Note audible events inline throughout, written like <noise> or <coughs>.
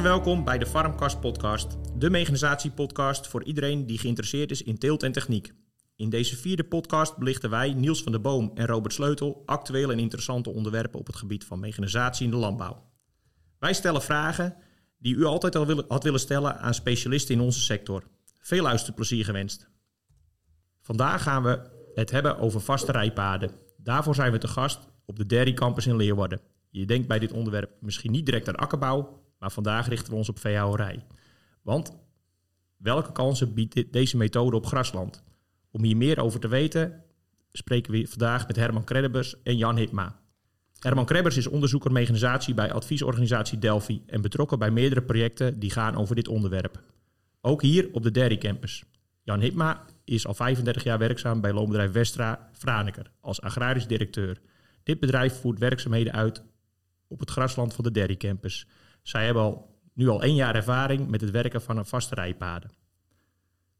Welkom bij de Farmcast podcast, de mechanisatie-podcast voor iedereen die geïnteresseerd is in teelt en techniek. In deze vierde podcast belichten wij, Niels van der Boom en Robert Sleutel, actuele en interessante onderwerpen op het gebied van mechanisatie in de landbouw. Wij stellen vragen die u altijd al had willen stellen aan specialisten in onze sector. Veel luisterplezier gewenst. Vandaag gaan we het hebben over vaste rijpaden. Daarvoor zijn we te gast op de Dairy Campus in Leeuwarden. Je denkt bij dit onderwerp misschien niet direct aan akkerbouw, maar vandaag richten we ons op veehouderij. Want welke kansen biedt deze methode op grasland? Om hier meer over te weten spreken we vandaag met Herman Krebbers en Jan Hitma. Herman Krebbers is onderzoeker mechanisatie bij adviesorganisatie Delphi en betrokken bij meerdere projecten die gaan over dit onderwerp. Ook hier op de Dairy Campus. Jan Hitma is al 35 jaar werkzaam bij loonbedrijf Westra Franeker als agrarisch directeur. Dit bedrijf voert werkzaamheden uit op het grasland van de Dairy Campus. Zij hebben al, nu al één jaar ervaring met het werken van een vaste rijpaden.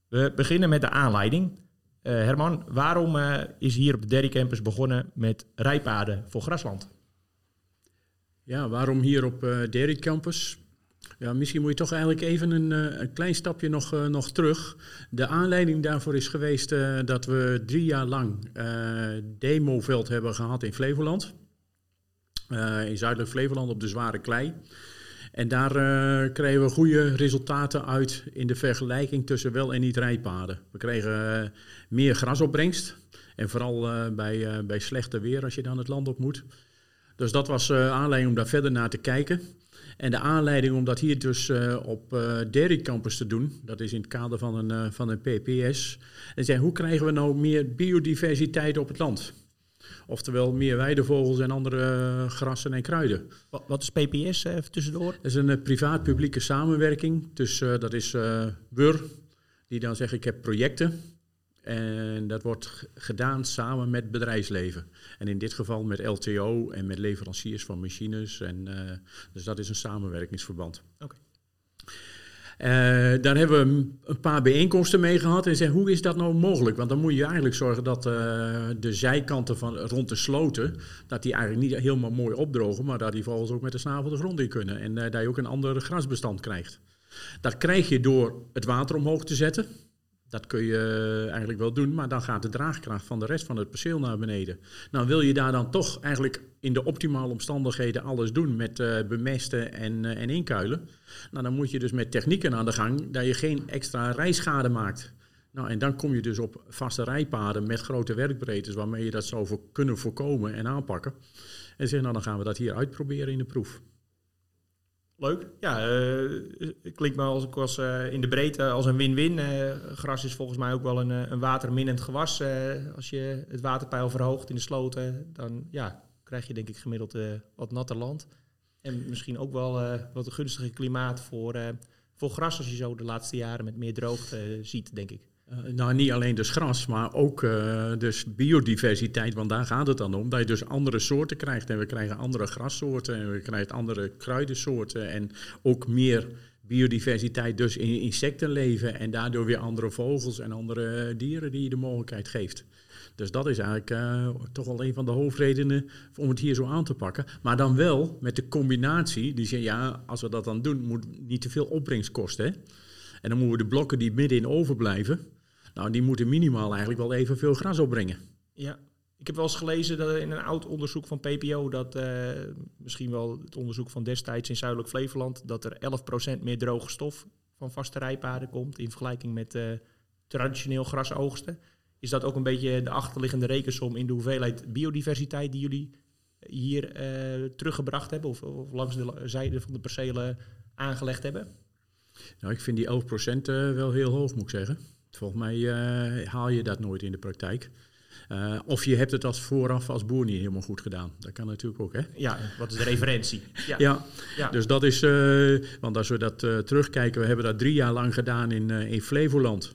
We beginnen met de aanleiding. Uh, Herman, waarom uh, is hier op de Dairy Campus begonnen met rijpaden voor grasland? Ja, waarom hier op uh, Dairy Campus? Ja, misschien moet je toch eigenlijk even een, een klein stapje nog, nog terug. De aanleiding daarvoor is geweest dat we drie jaar lang demoveld hebben gehad in Flevoland. in zuidelijk Flevoland op de zware klei. En daar uh, kregen we goede resultaten uit in de vergelijking tussen wel en niet rijpaden. We kregen uh, meer grasopbrengst. En vooral uh, bij, bij slechte weer als je dan het land op moet. Dus dat was aanleiding om daar verder naar te kijken. En de aanleiding om dat hier dus op Dairy Campus te doen, dat is in het kader van een, van een PPS. En zei, hoe krijgen we nou meer biodiversiteit op het land? Oftewel meer weidevogels en andere uh, grassen en kruiden. Wat, wat is PPS uh, tussendoor? Dat is een uh, privaat-publieke samenwerking. Dus dat is WUR, die dan zegt ik heb projecten. En dat wordt gedaan samen met bedrijfsleven. En in dit geval met LTO en met leveranciers van machines. En, dus dat is een samenwerkingsverband. Oké. Okay. Uh, daar hebben we een paar bijeenkomsten mee gehad en zeggen hoe is dat nou mogelijk? Want dan moet je eigenlijk zorgen dat uh, de zijkanten van, rond de sloten, dat die eigenlijk niet helemaal mooi opdrogen, maar dat die vogels ook met de snavel de grond in kunnen. En uh, dat je ook een ander grasbestand krijgt. Dat krijg je door het water omhoog te zetten. Dat kun je eigenlijk wel doen, maar dan gaat de draagkracht van de rest van het perceel naar beneden. Nou wil je daar dan toch eigenlijk in de optimale omstandigheden alles doen met uh, bemesten en, uh, en inkuilen. Nou dan moet je dus met technieken aan de gang dat je geen extra rijschade maakt. Nou en dan kom je dus op vaste rijpaden met grote werkbreedtes waarmee je dat zou kunnen voorkomen en aanpakken. En zeg nou dan gaan we dat hier uitproberen in de proef. Leuk. Ja, uh, klinkt me als, als uh, in de breedte als een win-win. Uh, gras is volgens mij ook wel een, een waterminnend gewas. als je het waterpeil verhoogt in de sloten, dan ja, krijg je denk ik gemiddeld wat natter land. En misschien ook wel wat een gunstige klimaat voor, voor gras als je zo de laatste jaren met meer droogte ziet, denk ik. Uh, nou, niet alleen dus gras, maar ook uh, dus biodiversiteit, want daar gaat het dan om. Dat je dus andere soorten krijgt en we krijgen andere grassoorten en we krijgen andere kruidensoorten en ook meer biodiversiteit dus in insectenleven en daardoor weer andere vogels en andere dieren die je de mogelijkheid geeft. Dus dat is eigenlijk toch wel een van de hoofdredenen om het hier zo aan te pakken. Maar dan wel met de combinatie, die zeggen ja, als we dat dan doen, moet niet te veel opbrengst kosten. En dan moeten we de blokken die middenin overblijven, nou, die moeten minimaal eigenlijk wel evenveel gras opbrengen. Ja, ik heb wel eens gelezen dat in een oud onderzoek van PPO, dat uh, misschien wel het onderzoek van destijds in Zuidelijk Flevoland, dat er 11% meer droge stof van vaste rijpaden komt in vergelijking met uh, traditioneel grasoogsten. Is dat ook een beetje de achterliggende rekensom in de hoeveelheid biodiversiteit die jullie hier uh, teruggebracht hebben of, of, langs de zijde van de percelen aangelegd hebben? Nou, ik vind die 11% wel heel hoog, moet ik zeggen. Volgens mij uh, haal je dat nooit in de praktijk. Uh, of je hebt het als vooraf als boer niet helemaal goed gedaan. Dat kan natuurlijk ook, hè? Ja, wat is de referentie? Ja, ja, ja. dus dat is... Uh, want als we dat terugkijken, we hebben dat drie jaar lang gedaan in, in Flevoland.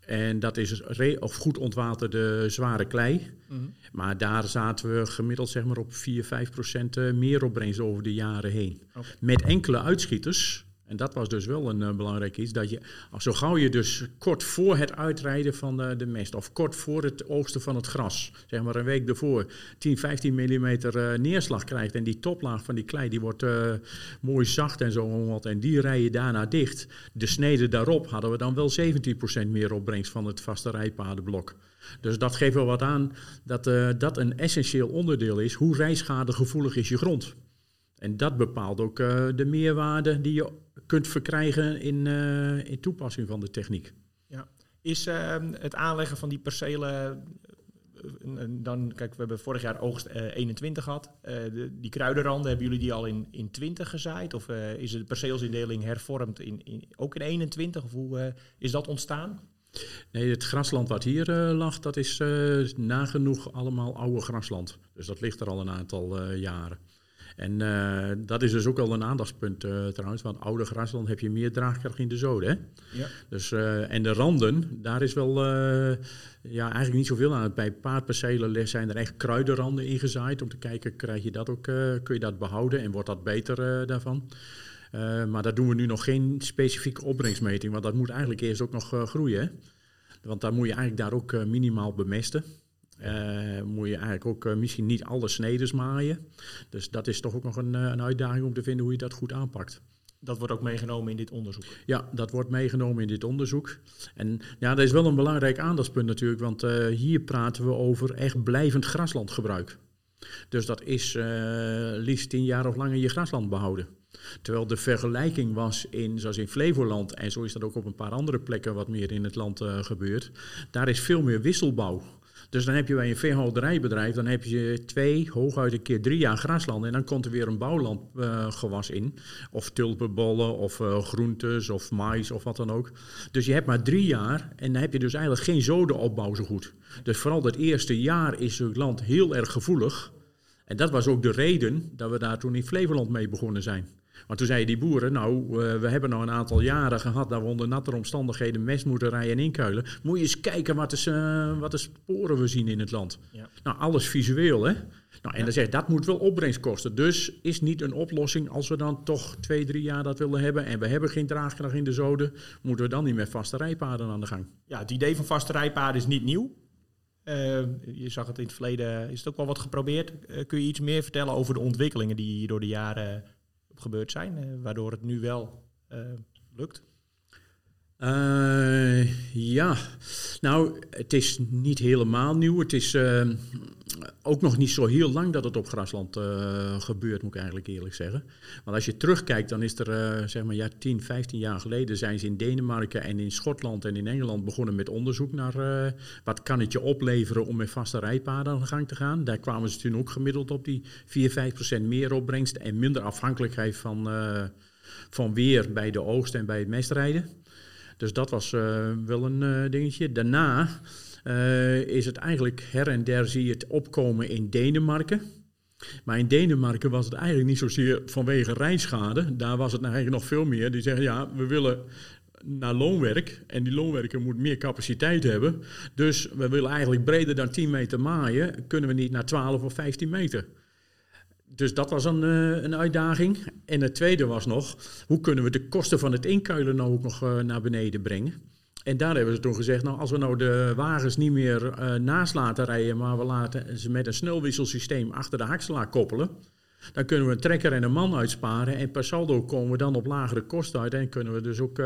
En dat is of goed ontwaterde zware klei. Mm -hmm. Maar daar zaten we gemiddeld zeg maar, op 4, 5 procent meer opbrengst over de jaren heen. Okay. Met enkele uitschieters En dat was dus wel een uh, belangrijk iets. Dat je, zo gauw je dus kort voor het uitrijden van de, de, mest, of kort voor het oogsten van het gras, zeg maar een week ervoor, 10, 15 mm uh, neerslag krijgt. En die toplaag van die klei die wordt uh, mooi zacht en zo. En die rij je daarna dicht. De snede daarop hadden we dan wel 17% meer opbrengst van het vaste rijpadenblok. Dus dat geeft wel wat aan dat dat een essentieel onderdeel is. Hoe rijschadegevoelig is je grond? En dat bepaalt ook de meerwaarde die je kunt verkrijgen in, uh, in toepassing van de techniek. Ja. Is uh, het aanleggen van die percelen dan, kijk, we hebben vorig jaar oogst uh, 21 gehad. Uh, de, die kruidenranden, hebben jullie die al in, in 20 gezaaid? Of uh, is de perceelsindeling hervormd in, in, ook in 21? Of hoe is dat ontstaan? Nee, het grasland wat hier lag, dat is nagenoeg allemaal oude grasland. Dus dat ligt er al een aantal jaren. En uh, dat is dus ook al een aandachtspunt uh, trouwens, want oude grasland heb je meer draagkracht in de zoden. Hè? Ja. Dus, uh, en de randen, daar is wel ja, eigenlijk niet zoveel aan. Bij paardpercelen zijn er echt kruidenranden ingezaaid om te kijken, krijg je dat ook, kun je dat behouden en wordt dat beter daarvan. maar daar doen we nu nog geen specifieke opbrengstmeting, want dat moet eigenlijk eerst ook nog groeien. Hè? Want dan moet je eigenlijk daar ook minimaal bemesten. Uh, moet je eigenlijk ook uh, misschien niet alle sneders maaien. Dus dat is toch ook nog een, uh, een, uitdaging om te vinden hoe je dat goed aanpakt. Dat wordt ook meegenomen in dit onderzoek? Ja, dat wordt meegenomen in dit onderzoek. En ja, dat is wel een belangrijk aandachtspunt natuurlijk, want hier praten we over echt blijvend graslandgebruik. Dus dat is liefst tien jaar of langer je grasland behouden. Terwijl de vergelijking was in, zoals in Flevoland, en zo is dat ook op een paar andere plekken wat meer in het land gebeurt, daar is veel meer wisselbouw. Dus dan heb je bij een veehouderijbedrijf, dan heb je twee, hooguit een keer drie jaar grasland. En dan komt er weer een bouwlandgewas uh, in. Of tulpenbollen, of uh, groentes, of mais, of wat dan ook. Dus je hebt maar drie jaar en dan heb je dus eigenlijk geen zodenopbouw zo goed. Dus vooral dat eerste jaar is het land heel erg gevoelig. En dat was ook de reden dat we daar toen in Flevoland mee begonnen zijn. Maar toen zeiden die boeren, nou, uh, we hebben nou een aantal jaren gehad dat we onder nattere omstandigheden mest moeten rijden en inkuilen. Moet je eens kijken wat de, uh, wat de sporen we zien in het land. Ja. Nou, alles visueel, hè. Nou, en ja. dan zegt dat moet wel opbrengst kosten. Dus is niet een oplossing als we dan toch twee, drie jaar dat willen hebben en we hebben geen draagkracht in de zoden, moeten we dan niet met vaste rijpaden aan de gang. Ja, het idee van vaste rijpaden is niet nieuw. Uh, je zag het in het verleden, is het ook wel wat geprobeerd. Kun je iets meer vertellen over de ontwikkelingen die door de jaren gebeurd zijn, uh, waardoor het nu wel uh, lukt? Uh, ja, nou, het is niet helemaal nieuw. Het is ook nog niet zo heel lang dat het op grasland gebeurt, moet ik eigenlijk eerlijk zeggen. Want als je terugkijkt, dan is er, zeg maar, ja, 10, 15 jaar geleden zijn ze in Denemarken en in Schotland en in Engeland begonnen met onderzoek naar wat kan het je opleveren om met vaste rijpaden aan de gang te gaan. Daar kwamen ze toen ook gemiddeld op die 4, 5 procent meer opbrengst en minder afhankelijkheid van, van weer bij de oogst en bij het mestrijden. Dus dat was uh, wel een uh, dingetje. Daarna uh, is het eigenlijk her en der zie je het opkomen in Denemarken. Maar in Denemarken was het eigenlijk niet zozeer vanwege rijschade. Daar was het eigenlijk nog veel meer. Die zeggen ja, we willen naar loonwerk. En die loonwerker moet meer capaciteit hebben. Dus we willen eigenlijk breder dan 10 meter maaien. Kunnen we niet naar 12 of 15 meter? Dus dat was een, uh, een uitdaging. En het tweede was nog, hoe kunnen we de kosten van het inkuilen nou ook nog uh, naar beneden brengen? En daar hebben ze toen gezegd, nou als we nou de wagens niet meer uh, naast laten rijden, maar we laten ze met een snelwisselsysteem achter de hakselaar koppelen, dan kunnen we een trekker en een man uitsparen en per saldo komen we dan op lagere kosten uit en kunnen we dus ook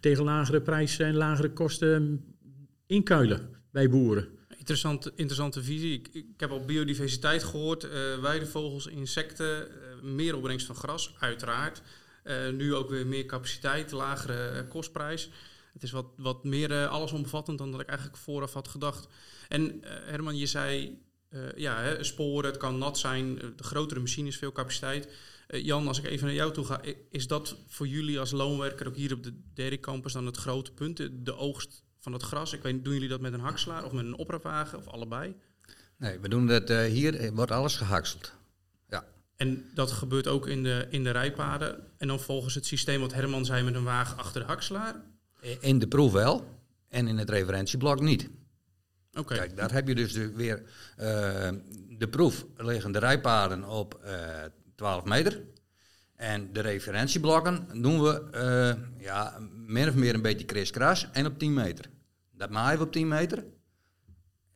tegen lagere prijzen en lagere kosten inkuilen bij boeren. Interessante, interessante visie. Ik, ik heb al biodiversiteit gehoord, uh, weidevogels, insecten, uh, meer opbrengst van gras, uiteraard. Uh, nu ook weer meer capaciteit, lagere kostprijs. Het is wat, wat meer allesomvattend dan dat ik eigenlijk vooraf had gedacht. En Herman, je zei, ja, hè, sporen, het kan nat zijn, de grotere machines, veel capaciteit. Jan, als ik even naar jou toe ga, is dat voor jullie als loonwerker ook hier op de derde campus dan het grote punt, de oogst van het gras? Ik weet, doen jullie dat met een hakslaar of met een opraapwagen of allebei? Nee, we doen dat uh, hier, wordt alles gehakseld. Ja. En dat gebeurt ook in de, in de rijpaden. En dan volgens het systeem wat Herman zei met een wagen achter de hakslaar? In de proef wel en in het referentieblok niet. Oké. Kijk, daar heb je dus de, weer uh, de proef liggen de rijpaden op uh, 12 meter. En de referentieblokken doen we uh, ja, min of meer een beetje kriskras en op 10 meter. Dat maaien we op 10 meter.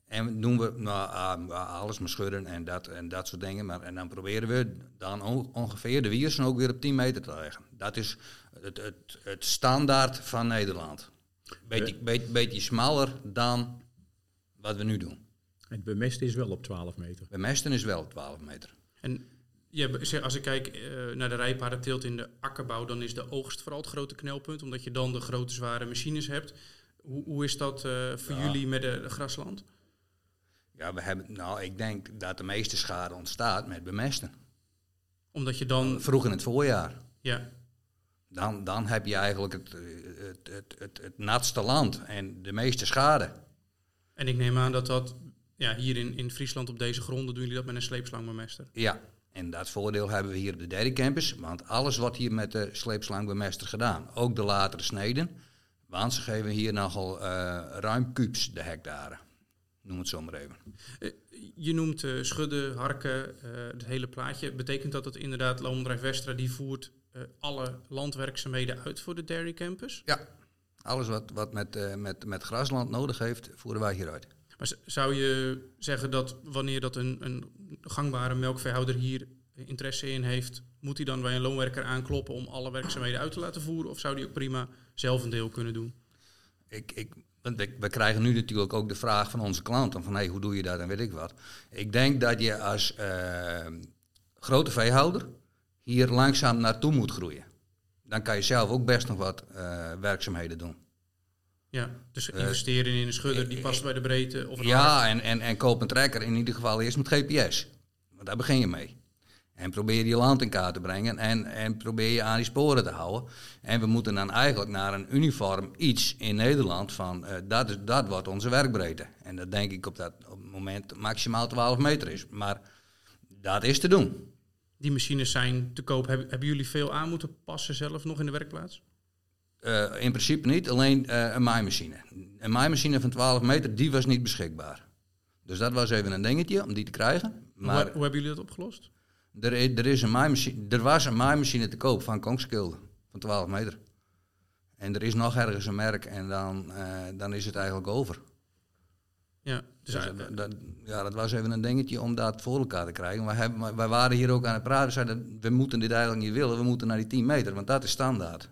En doen we nou, ah, alles maar schudden en dat, en dat soort dingen. Maar, en dan proberen we dan ongeveer de wiersen ook weer op 10 meter te leggen. Dat is het, het, het standaard van Nederland. Beetje, beetje, beetje smaller dan wat we nu doen. En bemesten is wel op 12 meter. Bemesten is wel op 12 meter. En je, als ik kijk uh, naar de rijpaardenteelt in de akkerbouw, dan is de oogst vooral het grote knelpunt, omdat je dan de grote zware machines hebt. Hoe, hoe is dat uh, voor jullie met de, de, grasland? Ja, we hebben, nou, ik denk dat de meeste schade ontstaat met bemesten. Omdat je dan... Vroeg in het voorjaar. Ja. Dan, dan heb je eigenlijk het, het, het, het, het natste land en de meeste schade. En ik neem aan dat dat ja, hier in, in Friesland op deze gronden doen jullie dat met een sleepslangbemester? Ja, en dat voordeel hebben we hier op de derde campus, want alles wordt hier met de sleepslangbemester gedaan. Ook de latere sneden, want ze geven hier nogal uh, ruim kubus de hectare. Noem het zo maar even. Eh, je noemt uh, schudden, harken, het hele plaatje. Betekent dat dat inderdaad Loonbedrijf Westra die voert alle landwerkzaamheden uit voor de dairy campus? Ja, alles wat, wat met, met, met grasland nodig heeft, voeren wij hieruit. Maar zou je zeggen dat wanneer dat een, een gangbare melkveehouder hier interesse in heeft, moet hij dan bij een loonwerker aankloppen om alle werkzaamheden uit te laten voeren? Of zou hij ook prima zelf een deel kunnen doen? Ik, ik, we krijgen nu natuurlijk ook de vraag van onze klanten van hey, hoe doe je dat en weet ik wat. Ik denk dat je als uh, grote veehouder hier langzaam naartoe moet groeien. Dan kan je zelf ook best nog wat uh, werkzaamheden doen. Ja, dus eh, investeren in een schudder die past bij de breedte. Of ja, en, en, en koop een trekker in ieder geval eerst met GPS. Want daar begin je mee. En probeer je land in kaart te brengen en, en probeer je aan die sporen te houden. En we moeten dan eigenlijk naar een uniform iets in Nederland van uh, dat, is, dat wordt onze werkbreedte. En dat denk ik op dat op het moment maximaal 12 meter is. Maar dat is te doen. Die machines zijn te koop. Hebben, hebben jullie veel aan moeten passen zelf nog in de werkplaats? Uh, in principe niet, alleen uh, een maaimachine. Een maaimachine van 12 meter, die was niet beschikbaar. Dus dat was even een dingetje om die te krijgen. Maar hoe, hoe hebben jullie dat opgelost? Er, er, is een maaimachine, er was een maaimachine te koop van Kongskilde, van 12 meter. En er is nog ergens een merk en dan, uh, dan is het eigenlijk over. Ja, dus, dus dat, ja, dat was even een dingetje om dat voor elkaar te krijgen. Wij, hebben, wij waren hier ook aan het praten, zeiden we moeten dit eigenlijk niet willen, we moeten naar die 10 meter, want dat is standaard.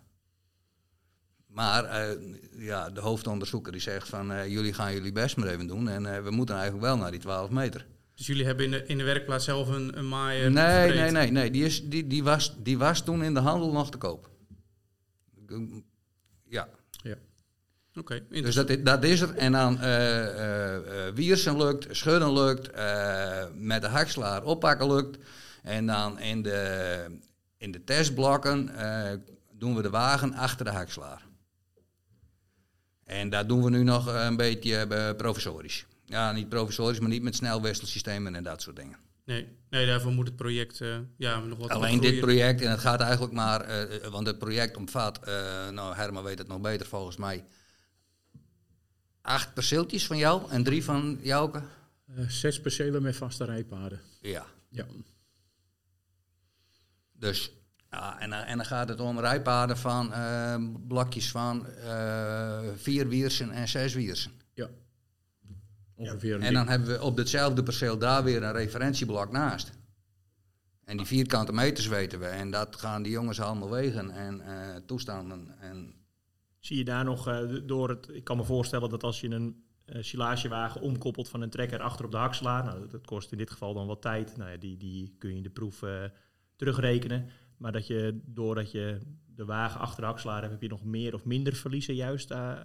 Maar uh, ja, de hoofdonderzoeker die zegt van uh, jullie gaan jullie best maar even doen en we moeten eigenlijk wel naar die 12 meter. Dus jullie hebben in de, in de werkplaats zelf een, een maaier? Nee, nee, nee, nee. Die, is, die, die, was, die was toen in de handel nog te koop. Ja. ja. Oké. Okay, dus dat, dat is er. En dan wiersen lukt, schudden lukt, met de hakslaar oppakken lukt. En dan in de, in de testblokken doen we de wagen achter de hakslaar. En dat doen we nu nog een beetje uh, provisorisch. Ja, niet provisorisch, maar niet met snelwisselsystemen en dat soort dingen. Nee, nee daarvoor moet het project uh, ja, nog wat Alleen dit project, en het gaat eigenlijk maar, uh, want het project omvat, nou Herman weet het nog beter volgens mij, acht perceeltjes van jou en drie van Jouke? zes percelen met vaste rijpaden. Ja. ja. Dus ja, en, en, dan gaat het om rijpaden van uh, blokjes van uh, vier wiersen en zes wiersen. Ongeveer. En dan hebben we op hetzelfde perceel daar weer een referentieblok naast. En die vierkante meters weten we. En dat gaan die jongens allemaal wegen en uh, toestanden. En... Zie je daar nog door het... Ik kan me voorstellen dat als je een uh, silagewagen omkoppelt van een trekker achter op de hakselaar... Nou, dat kost in dit geval dan wat tijd. Nou, ja, die, die kun je in de proef terugrekenen. Maar dat je doordat je de wagen achter de akslaar hebt, heb je nog meer of minder verliezen juist uh,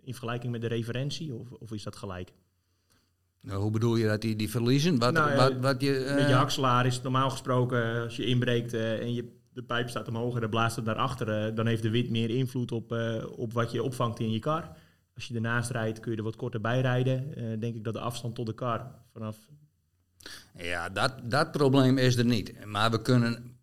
in vergelijking met de referentie? Of, of is dat gelijk? Nou, hoe bedoel je dat die, die verliezen? Wat, nou, wat, wat je. Met je hakselaar is normaal gesproken, als je inbreekt uh, en je, de pijp staat omhoog en de blaast het naar achteren, dan heeft de wind meer invloed op, op wat je opvangt in je kar. Als je ernaast rijdt, kun je er wat korter bij rijden. denk ik dat de afstand tot de kar vanaf... Ja, dat, dat probleem is er niet. Maar we kunnen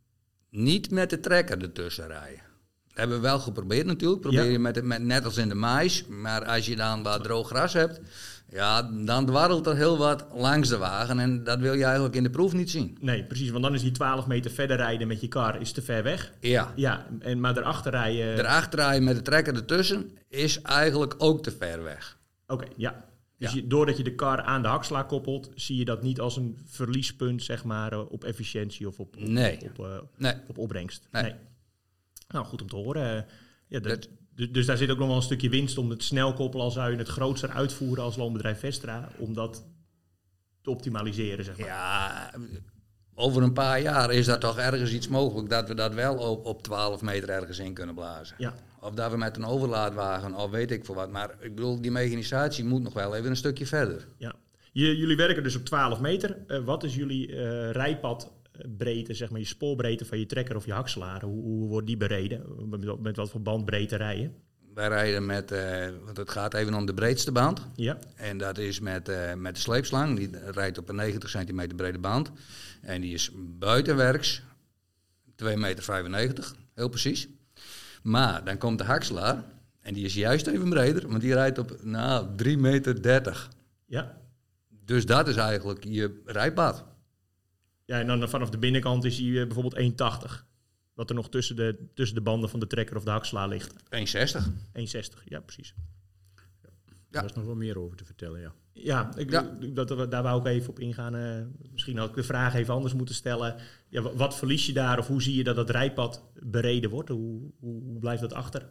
niet met de trekker ertussen rijden. Dat hebben we wel geprobeerd natuurlijk. Probeer je met, met, net als in de mais. Maar als je dan wat droog gras hebt, Ja, dan dwarrelt er heel wat langs de wagen en dat wil je eigenlijk in de proef niet zien. Nee, precies. Want dan is die 12 meter verder rijden met je kar is te ver weg. Ja, Ja, en, maar daarachter rijden... erachter rijden met de trekker ertussen is eigenlijk ook te ver weg. Oké, ja. Dus Ja. Je, doordat je de kar aan de haksla koppelt, zie je dat niet als een verliespunt, zeg maar, eh, op efficiëntie of op, op, Nee. op, eh, Nee, op opbrengst. Nee. Nou, goed om te horen. Eh, Ja, dat- Dat- dus, dus daar zit ook nog wel een stukje winst om het snel koppelen, al zou je het grootser uitvoeren als loonbedrijf Vestra, om dat te optimaliseren, zeg maar. ja, over een paar jaar is dat toch ergens iets mogelijk dat we dat wel op, op 12 meter ergens in kunnen blazen. Ja. Of dat we met een overlaadwagen, of weet ik veel wat. Maar ik bedoel, die mechanisatie moet nog wel even een stukje verder. Ja. Jullie werken dus op 12 meter. Eh, wat is jullie eh rijpadbreedte, zeg maar je spoorbreedte van je trekker of je hakselaar? Hoe, hoe wordt die bereden? Met, met wat voor bandbreedte rijden? Wij rijden met, eh, want het gaat even om de breedste band. Ja, En dat is met, eh, met de sleepslang. Die rijdt op een 90 centimeter brede band. En die is buitenwerks 2,95 meter, heel precies. Maar dan komt de hakselaar. En die is juist even breder, want die rijdt op nou, 3,30 meter. ja. Dus dat is eigenlijk je rijpad. Ja en dan vanaf de binnenkant is hij eh, bijvoorbeeld 1,80. Wat er nog tussen de, tussen de banden van de trekker of de hakselaar ligt. 1,60. 1,60, ja precies. Ja. Daar is nog wel meer over te vertellen, ja. Ja, ik, Ja. Dat, daar wou ik even op ingaan. eh, misschien had ik de vraag even anders moeten stellen. Ja, wa- wat verlies je daar of hoe zie je dat dat rijpad bereden wordt? Hoe, hoe, hoe blijft dat achter?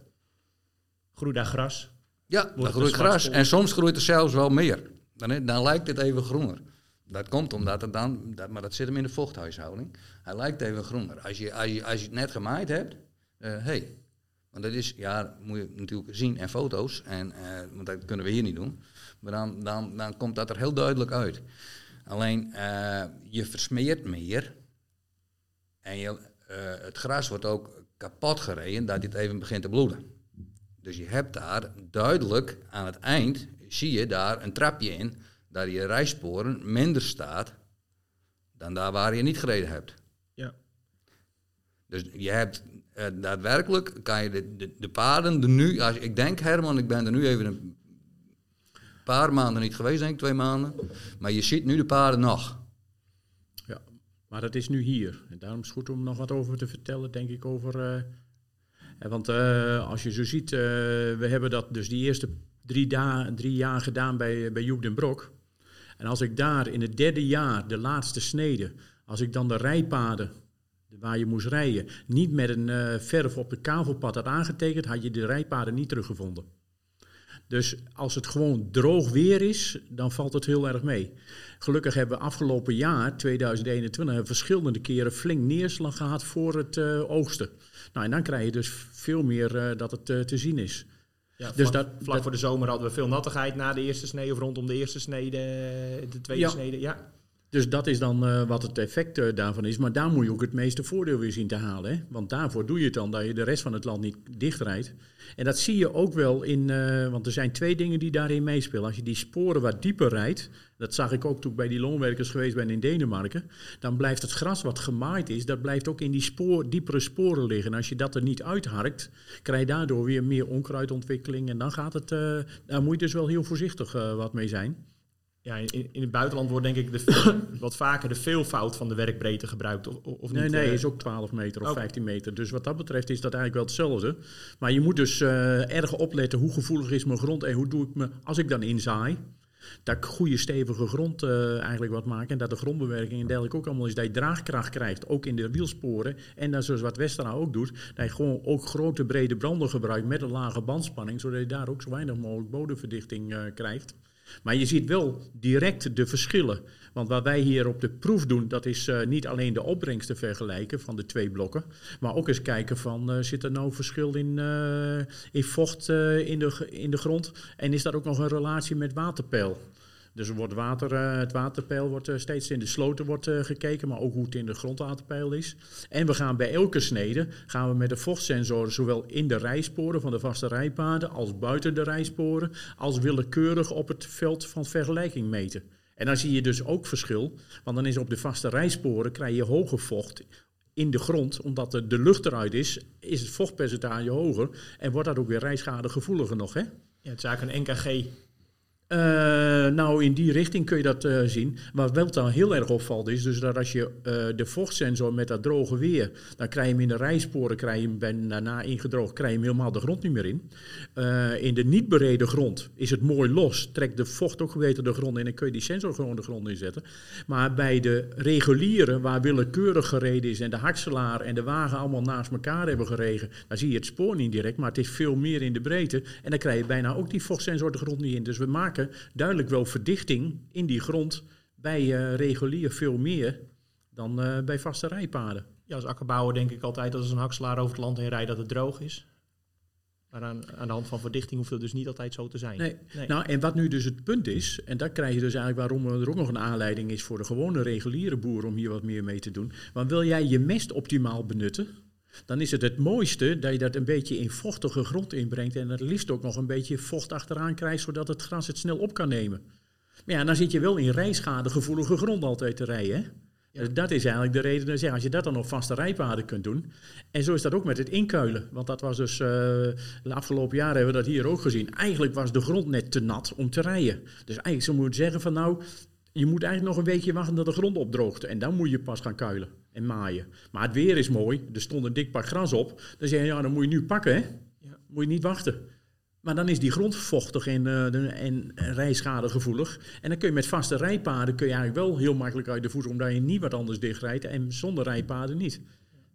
Groeit daar gras? Ja, Wordt groeit gras. spoor? En soms groeit er zelfs wel meer. Dan, dan lijkt het even groener. Dat komt omdat het dan, dat, maar dat zit hem in de vochthuishouding. Hij lijkt even groener. Als je, als je, als je het net gemaaid hebt, hé. hey, want dat is, ja, moet je natuurlijk zien en foto's, en, eh, want dat kunnen we hier niet doen. Maar dan, dan, dan komt dat er heel duidelijk uit. Alleen, eh, je versmeert meer en je, eh, het gras wordt ook kapot gereden dat dit even begint te bloeden. Dus je hebt daar duidelijk aan het eind, zie je daar een trapje in, dat je rijsporen minder staat dan daar waar je niet gereden hebt. Ja. Dus je hebt eh, daadwerkelijk, kan je de, de, de paden er nu, als, ik denk Herman, ik ben er nu even een paar maanden niet geweest, denk ik, twee maanden. Maar je ziet nu de paden nog. ja. Maar dat is nu hier. En daarom is het goed om nog wat over te vertellen, denk ik, over... eh, want eh, als je zo ziet, we hebben dat dus die eerste drie jaar gedaan bij, bij Joep den Brok. En als ik daar in het derde jaar, de laatste snede, als ik dan de rijpaden waar je moest rijden, niet met een eh, verf op het kavelpad had aangetekend, had je de rijpaden niet teruggevonden. Dus als het gewoon droog weer is, dan valt het heel erg mee. Gelukkig hebben we afgelopen jaar, 2021, verschillende keren flink neerslag gehad voor het eh, oogsten. Nou, en dan krijg je dus veel meer eh, dat het te zien is. Ja, Dus vlak, dat- vlak dat- voor de zomer hadden we veel nattigheid na de eerste snee of rondom de eerste snede, de tweede Ja. snede. Ja, Dus dat is dan eh, wat het effect eh, daarvan is. Maar daar moet je ook het meeste voordeel weer zien te halen. Hè? Want daarvoor doe je het dan, dat je de rest van het land niet dichtrijdt. En dat zie je ook wel in, eh, want er zijn twee dingen die daarin meespelen. Als je die sporen wat dieper rijdt, dat zag ik ook toen ik bij die loonwerkers geweest ben in Denemarken, dan blijft het gras wat gemaaid is, dat blijft ook in die spoor, diepere sporen liggen. En als je dat er niet uitharkt, krijg je daardoor weer meer onkruidontwikkeling. En dan gaat het, eh, daar moet je dus wel heel voorzichtig eh, wat mee zijn. ja in, in het buitenland wordt denk ik de, <coughs> wat vaker de veelvoud van de werkbreedte gebruikt. Of, of Nee, niet, nee, eh? is ook 12 meter of Oh. 15 meter. Dus wat dat betreft is dat eigenlijk wel hetzelfde. Maar je moet dus eh, erg opletten hoe gevoelig is mijn grond en hoe doe ik me, als ik dan inzaai, dat goede stevige grond eh, eigenlijk wat maak. En dat de grondbewerking en dergelijke ook allemaal is. Dat je draagkracht krijgt, ook in de wielsporen. En dat zoals wat Westera ook doet, dat je gewoon ook grote brede branden gebruikt met een lage bandspanning. Zodat je daar ook zo weinig mogelijk bodemverdichting eh, krijgt. Maar je ziet wel direct de verschillen. Want wat wij hier op de proef doen, dat is eh, niet alleen de opbrengst te vergelijken van de twee blokken. Maar ook eens kijken van, eh, zit er nou verschil in, eh, in vocht in, de, in de grond? En is daar ook nog een relatie met waterpeil? Dus wordt water, eh, het waterpeil wordt eh, steeds in de sloten wordt, eh, gekeken, maar ook hoe het in de grondwaterpeil is. En we gaan bij elke snede gaan we met de vochtsensoren zowel in de rijsporen van de vaste rijpaden als buiten de rijsporen, als willekeurig op het veld van vergelijking meten. En dan zie je dus ook verschil, want dan is op de vaste rijsporen krijg je hoger vocht in de grond, omdat de, de lucht eruit is, is het vochtpercentage hoger en wordt dat ook weer rijschadegevoeliger nog, hè? Ja, het is eigenlijk een NKG Uh, nou, in die richting kun je dat uh, zien. Wat wel dan heel erg opvalt is, dus dat als je uh, de vochtsensor met dat droge weer, dan krijg je hem in de rijsporen, krijg je bij, daarna ingedroogd, krijg je hem helemaal de grond niet meer in. in de niet bereden grond is het mooi los, trekt de vocht ook beter de grond in en kun je die sensor gewoon de grond inzetten. Maar bij de reguliere, waar willekeurig gereden is en de hakselaar en de wagen allemaal naast elkaar hebben geregen, dan zie je het spoor niet direct, maar het is veel meer in de breedte. En dan krijg je bijna ook die vochtsensor de grond niet in. Dus we maken duidelijk wel verdichting in die grond bij uh, regulier veel meer dan uh, bij vaste rijpaden. Ja, als akkerbouwer denk ik altijd dat als een hakselaar over het land heen rijdt dat het droog is. Maar aan, aan, de hand van verdichting hoeft het dus niet altijd zo te zijn. Nee. nee. Nou, en wat nu dus het punt is, en dat krijg je dus eigenlijk waarom er ook nog een aanleiding is voor de gewone reguliere boer om hier wat meer mee te doen. Want wil jij je mest optimaal benutten, dan is het het mooiste dat je dat een beetje in vochtige grond inbrengt en het liefst ook nog een beetje vocht achteraan krijgt, zodat het gras het snel op kan nemen. Maar ja, dan zit je wel in rijschadegevoelige grond altijd te rijden. Hè? Ja. Dat is eigenlijk de reden dat als je dat dan op vaste rijpaden kunt doen. En zo is dat ook met het inkuilen. Want dat was dus, uh, de afgelopen jaren hebben we dat hier ook gezien. Eigenlijk was de grond net te nat om te rijden. Dus eigenlijk zou je zeggen van nou, je moet eigenlijk nog een weekje wachten dat de grond opdroogt. En dan moet je pas gaan kuilen en maaien. Maar het weer is mooi, er stond een dik pak gras op. Dan zeg je, ja, dan moet je nu pakken, hè? Ja. Moet je niet wachten. Maar dan is die grond vochtig en, uh, en rijschadegevoelig. En dan kun je met vaste rijpaden kun je eigenlijk wel heel makkelijk uit de voet, omdat je niet wat anders dichtrijdt en zonder rijpaden niet.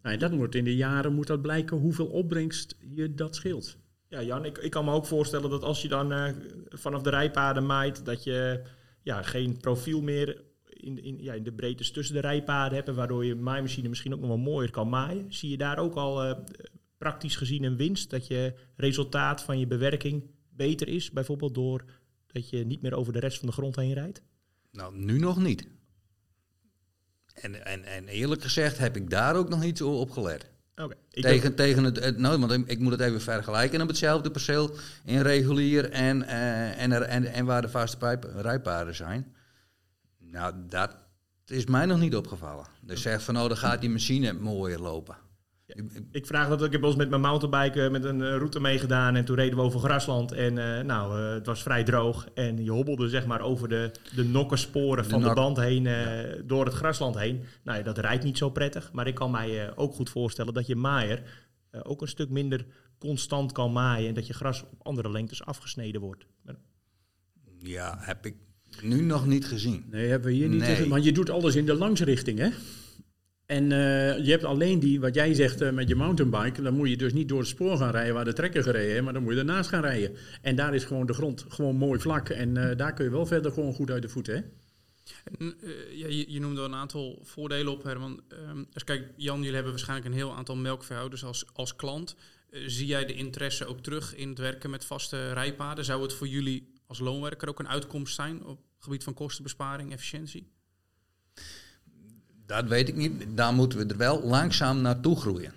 Nou, dat moet in de jaren moet dat blijken hoeveel opbrengst je dat scheelt. Ja, Jan, ik, ik kan me ook voorstellen dat als je dan uh, vanaf de rijpaden maait, dat je ja, geen profiel meer in, in, ja, in de breedtes tussen de rijpaden hebben, waardoor je maaimachine misschien ook nog wel mooier kan maaien. Zie je daar ook al uh, praktisch gezien een winst, dat je resultaat van je bewerking beter is, bijvoorbeeld door dat je niet meer over de rest van de grond heen rijdt? Nou, nu nog niet. En, en, en eerlijk gezegd heb ik daar ook nog niet op gelet. Okay, tegen, tegen het, nou, want ik moet het even vergelijken op hetzelfde perceel in regulier en, uh, en, er, en, en waar de vaste rijpaden zijn. Nou, dat is mij nog niet opgevallen. Dus zeg van, oh, dan gaat die machine mooier lopen. ik vraag dat, ik heb ons met mijn mountainbike eh, met een eh, route meegedaan en toen reden we over grasland en uh, nou, uh, het was vrij droog en je hobbelde zeg maar over de, de nokkensporen van de band heen uh, door het grasland heen. Nou ja, dat rijdt niet zo prettig, maar ik kan mij ook goed voorstellen dat je maaier ook een stuk minder constant kan maaien en dat je gras op andere lengtes afgesneden wordt. Ja, heb ik nu nog niet gezien. Nee, hebben we hier niet nee. gezien. Want je doet alles in de langsrichting, hè? En uh, je hebt alleen die, wat jij zegt uh, met je mountainbike, dan moet je dus niet door het spoor gaan rijden waar de trekker gereden heeft, maar dan moet je ernaast gaan rijden. En daar is gewoon de grond gewoon mooi vlak en uh, daar kun je wel verder gewoon goed uit de voeten, hè? En, ja, je, je, noemde een aantal voordelen op, Herman. Um, dus kijk, Jan, jullie hebben waarschijnlijk een heel aantal melkveehouders als, als klant. zie jij de interesse ook terug in het werken met vaste rijpaden? Zou het voor jullie als loonwerker ook een uitkomst zijn op gebied van kostenbesparing, efficiëntie? Dat weet ik niet. Daar moeten we er wel langzaam naartoe groeien.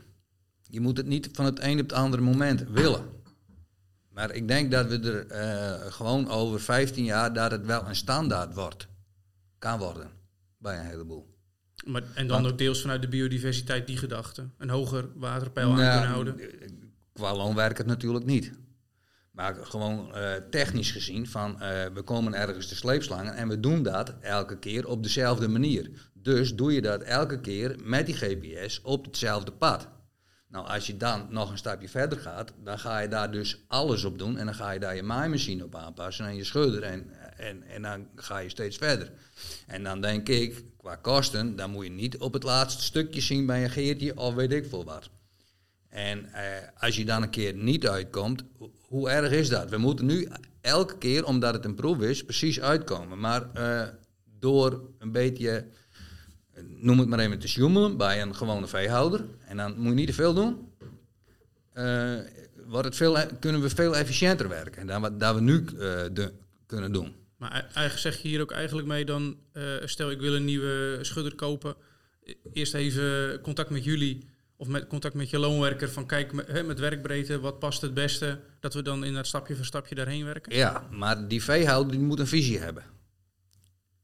Je moet het niet van het een op het andere moment willen. Maar ik denk dat we er uh, gewoon over 15 jaar dat het wel een standaard wordt. Kan worden. Bij een heleboel. Maar, en dan ook deels vanuit de biodiversiteit die gedachte. Een hoger waterpeil aan kunnen houden. Qua loonwerker natuurlijk niet. Maar gewoon uh, technisch gezien, van uh, we komen ergens te sleepslangen en we doen dat elke keer op dezelfde manier. Dus doe je dat elke keer met die GPS op hetzelfde pad. Nou, als je dan nog een stapje verder gaat, dan ga je daar dus alles op doen. En dan ga je daar je maaimachine op aanpassen en je schudder. En, en, en dan ga je steeds verder. En dan denk ik, qua kosten, dan moet je niet op het laatste stukje zien bij een geertje of weet ik veel wat. En eh, als je dan een keer niet uitkomt, hoe erg is dat? We moeten nu elke keer, omdat het een proef is, precies uitkomen. Maar uh, door een beetje, noem het maar even, te sjoemelen bij een gewone veehouder, en dan moet je niet te veel doen, uh, wordt het veel, kunnen we veel efficiënter werken dan wat dat we nu de, kunnen doen. Maar eigenlijk zeg je hier ook eigenlijk mee dan, stel ik wil een nieuwe schudder kopen, e-, eerst even contact met jullie of met contact met je loonwerker van kijk met, met werkbreedte, wat past het beste, dat we dan in dat stapje voor stapje daarheen werken? Ja, maar die veehouder die moet een visie hebben.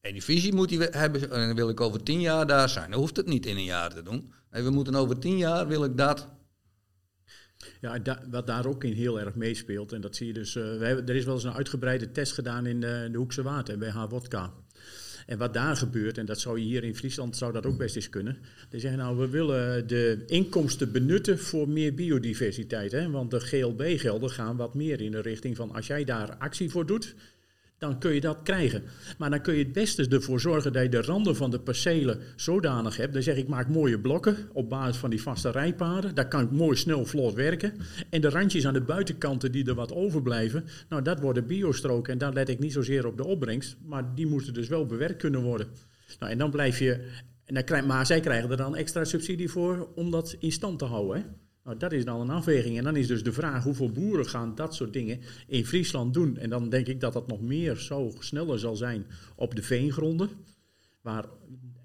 En die visie moet hij hebben, en dan wil ik over tien jaar daar zijn. Dan hoeft het niet in een jaar te doen. Nee, we moeten over tien jaar, wil ik dat. Ja, da- wat daar ook in heel erg meespeelt, en dat zie je dus. eh, we hebben, er is wel eens een uitgebreide test gedaan in de, de Hoekse Water bij H-Wodka. En wat daar gebeurt, en dat zou je hier in Friesland zou dat ook best eens kunnen. Die zeggen nou, we willen de inkomsten benutten voor meer biodiversiteit. Hè? Want de GLB-gelden gaan wat meer in de richting van als jij daar actie voor doet, dan kun je dat krijgen. Maar dan kun je het beste ervoor zorgen dat je de randen van de percelen zodanig hebt. Dan zeg ik, maak mooie blokken op basis van die vaste rijpaden. Daar kan ik mooi snel vlot werken. En de randjes aan de buitenkanten die er wat overblijven, nou dat worden biostroken. En daar let ik niet zozeer op de opbrengst, maar die moeten dus wel bewerkt kunnen worden. Nou, en dan blijf je, en dan maar zij krijgen er dan extra subsidie voor om dat in stand te houden. Nou, dat is dan een afweging. En dan is dus de vraag hoeveel boeren gaan dat soort dingen in Friesland doen. En dan denk ik dat dat nog meer zo sneller zal zijn op de veengronden. Waar,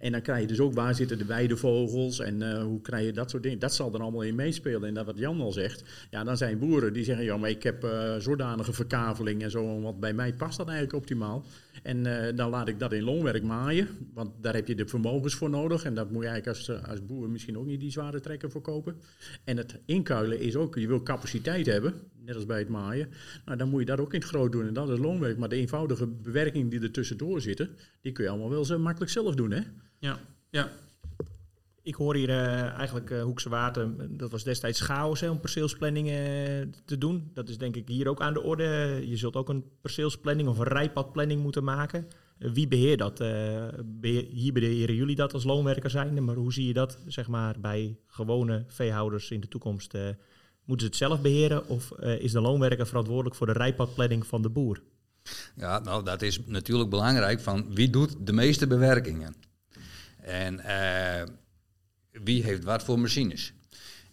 en dan krijg je dus ook waar zitten de weidevogels en eh, hoe krijg je dat soort dingen. Dat zal er allemaal in meespelen. En dat wat Jan al zegt, ja, dan zijn boeren die zeggen, ja, maar ik heb eh, zodanige verkaveling en zo, want bij mij past dat eigenlijk optimaal. En eh, dan laat ik dat in loonwerk maaien, want daar heb je de vermogens voor nodig. En dat moet je eigenlijk als, als boer misschien ook niet die zware trekker voor kopen. En het inkuilen is ook, je wil capaciteit hebben, net als bij het maaien. Nou, dan moet je dat ook in het groot doen en dat is loonwerk. Maar de eenvoudige bewerking die er tussendoor zitten, die kun je allemaal wel zo makkelijk zelf doen, hè? Ja, ja. Ik hoor hier eh, eigenlijk eh, Hoekse Water, dat was destijds chaos hè, om perceelsplanning eh, te doen. Dat is denk ik hier ook aan de orde. Je zult ook een perceelsplanning of een rijpadplanning moeten maken. Wie beheert dat? Eh, beheer- hier beheren jullie dat als loonwerker zijnde, maar hoe zie je dat zeg maar, bij gewone veehouders in de toekomst? Eh, moeten ze het zelf beheren of eh, is de loonwerker verantwoordelijk voor de rijpadplanning van de boer? Ja, nou, dat is natuurlijk belangrijk van wie doet de meeste bewerkingen. En eh, wie heeft wat voor machines.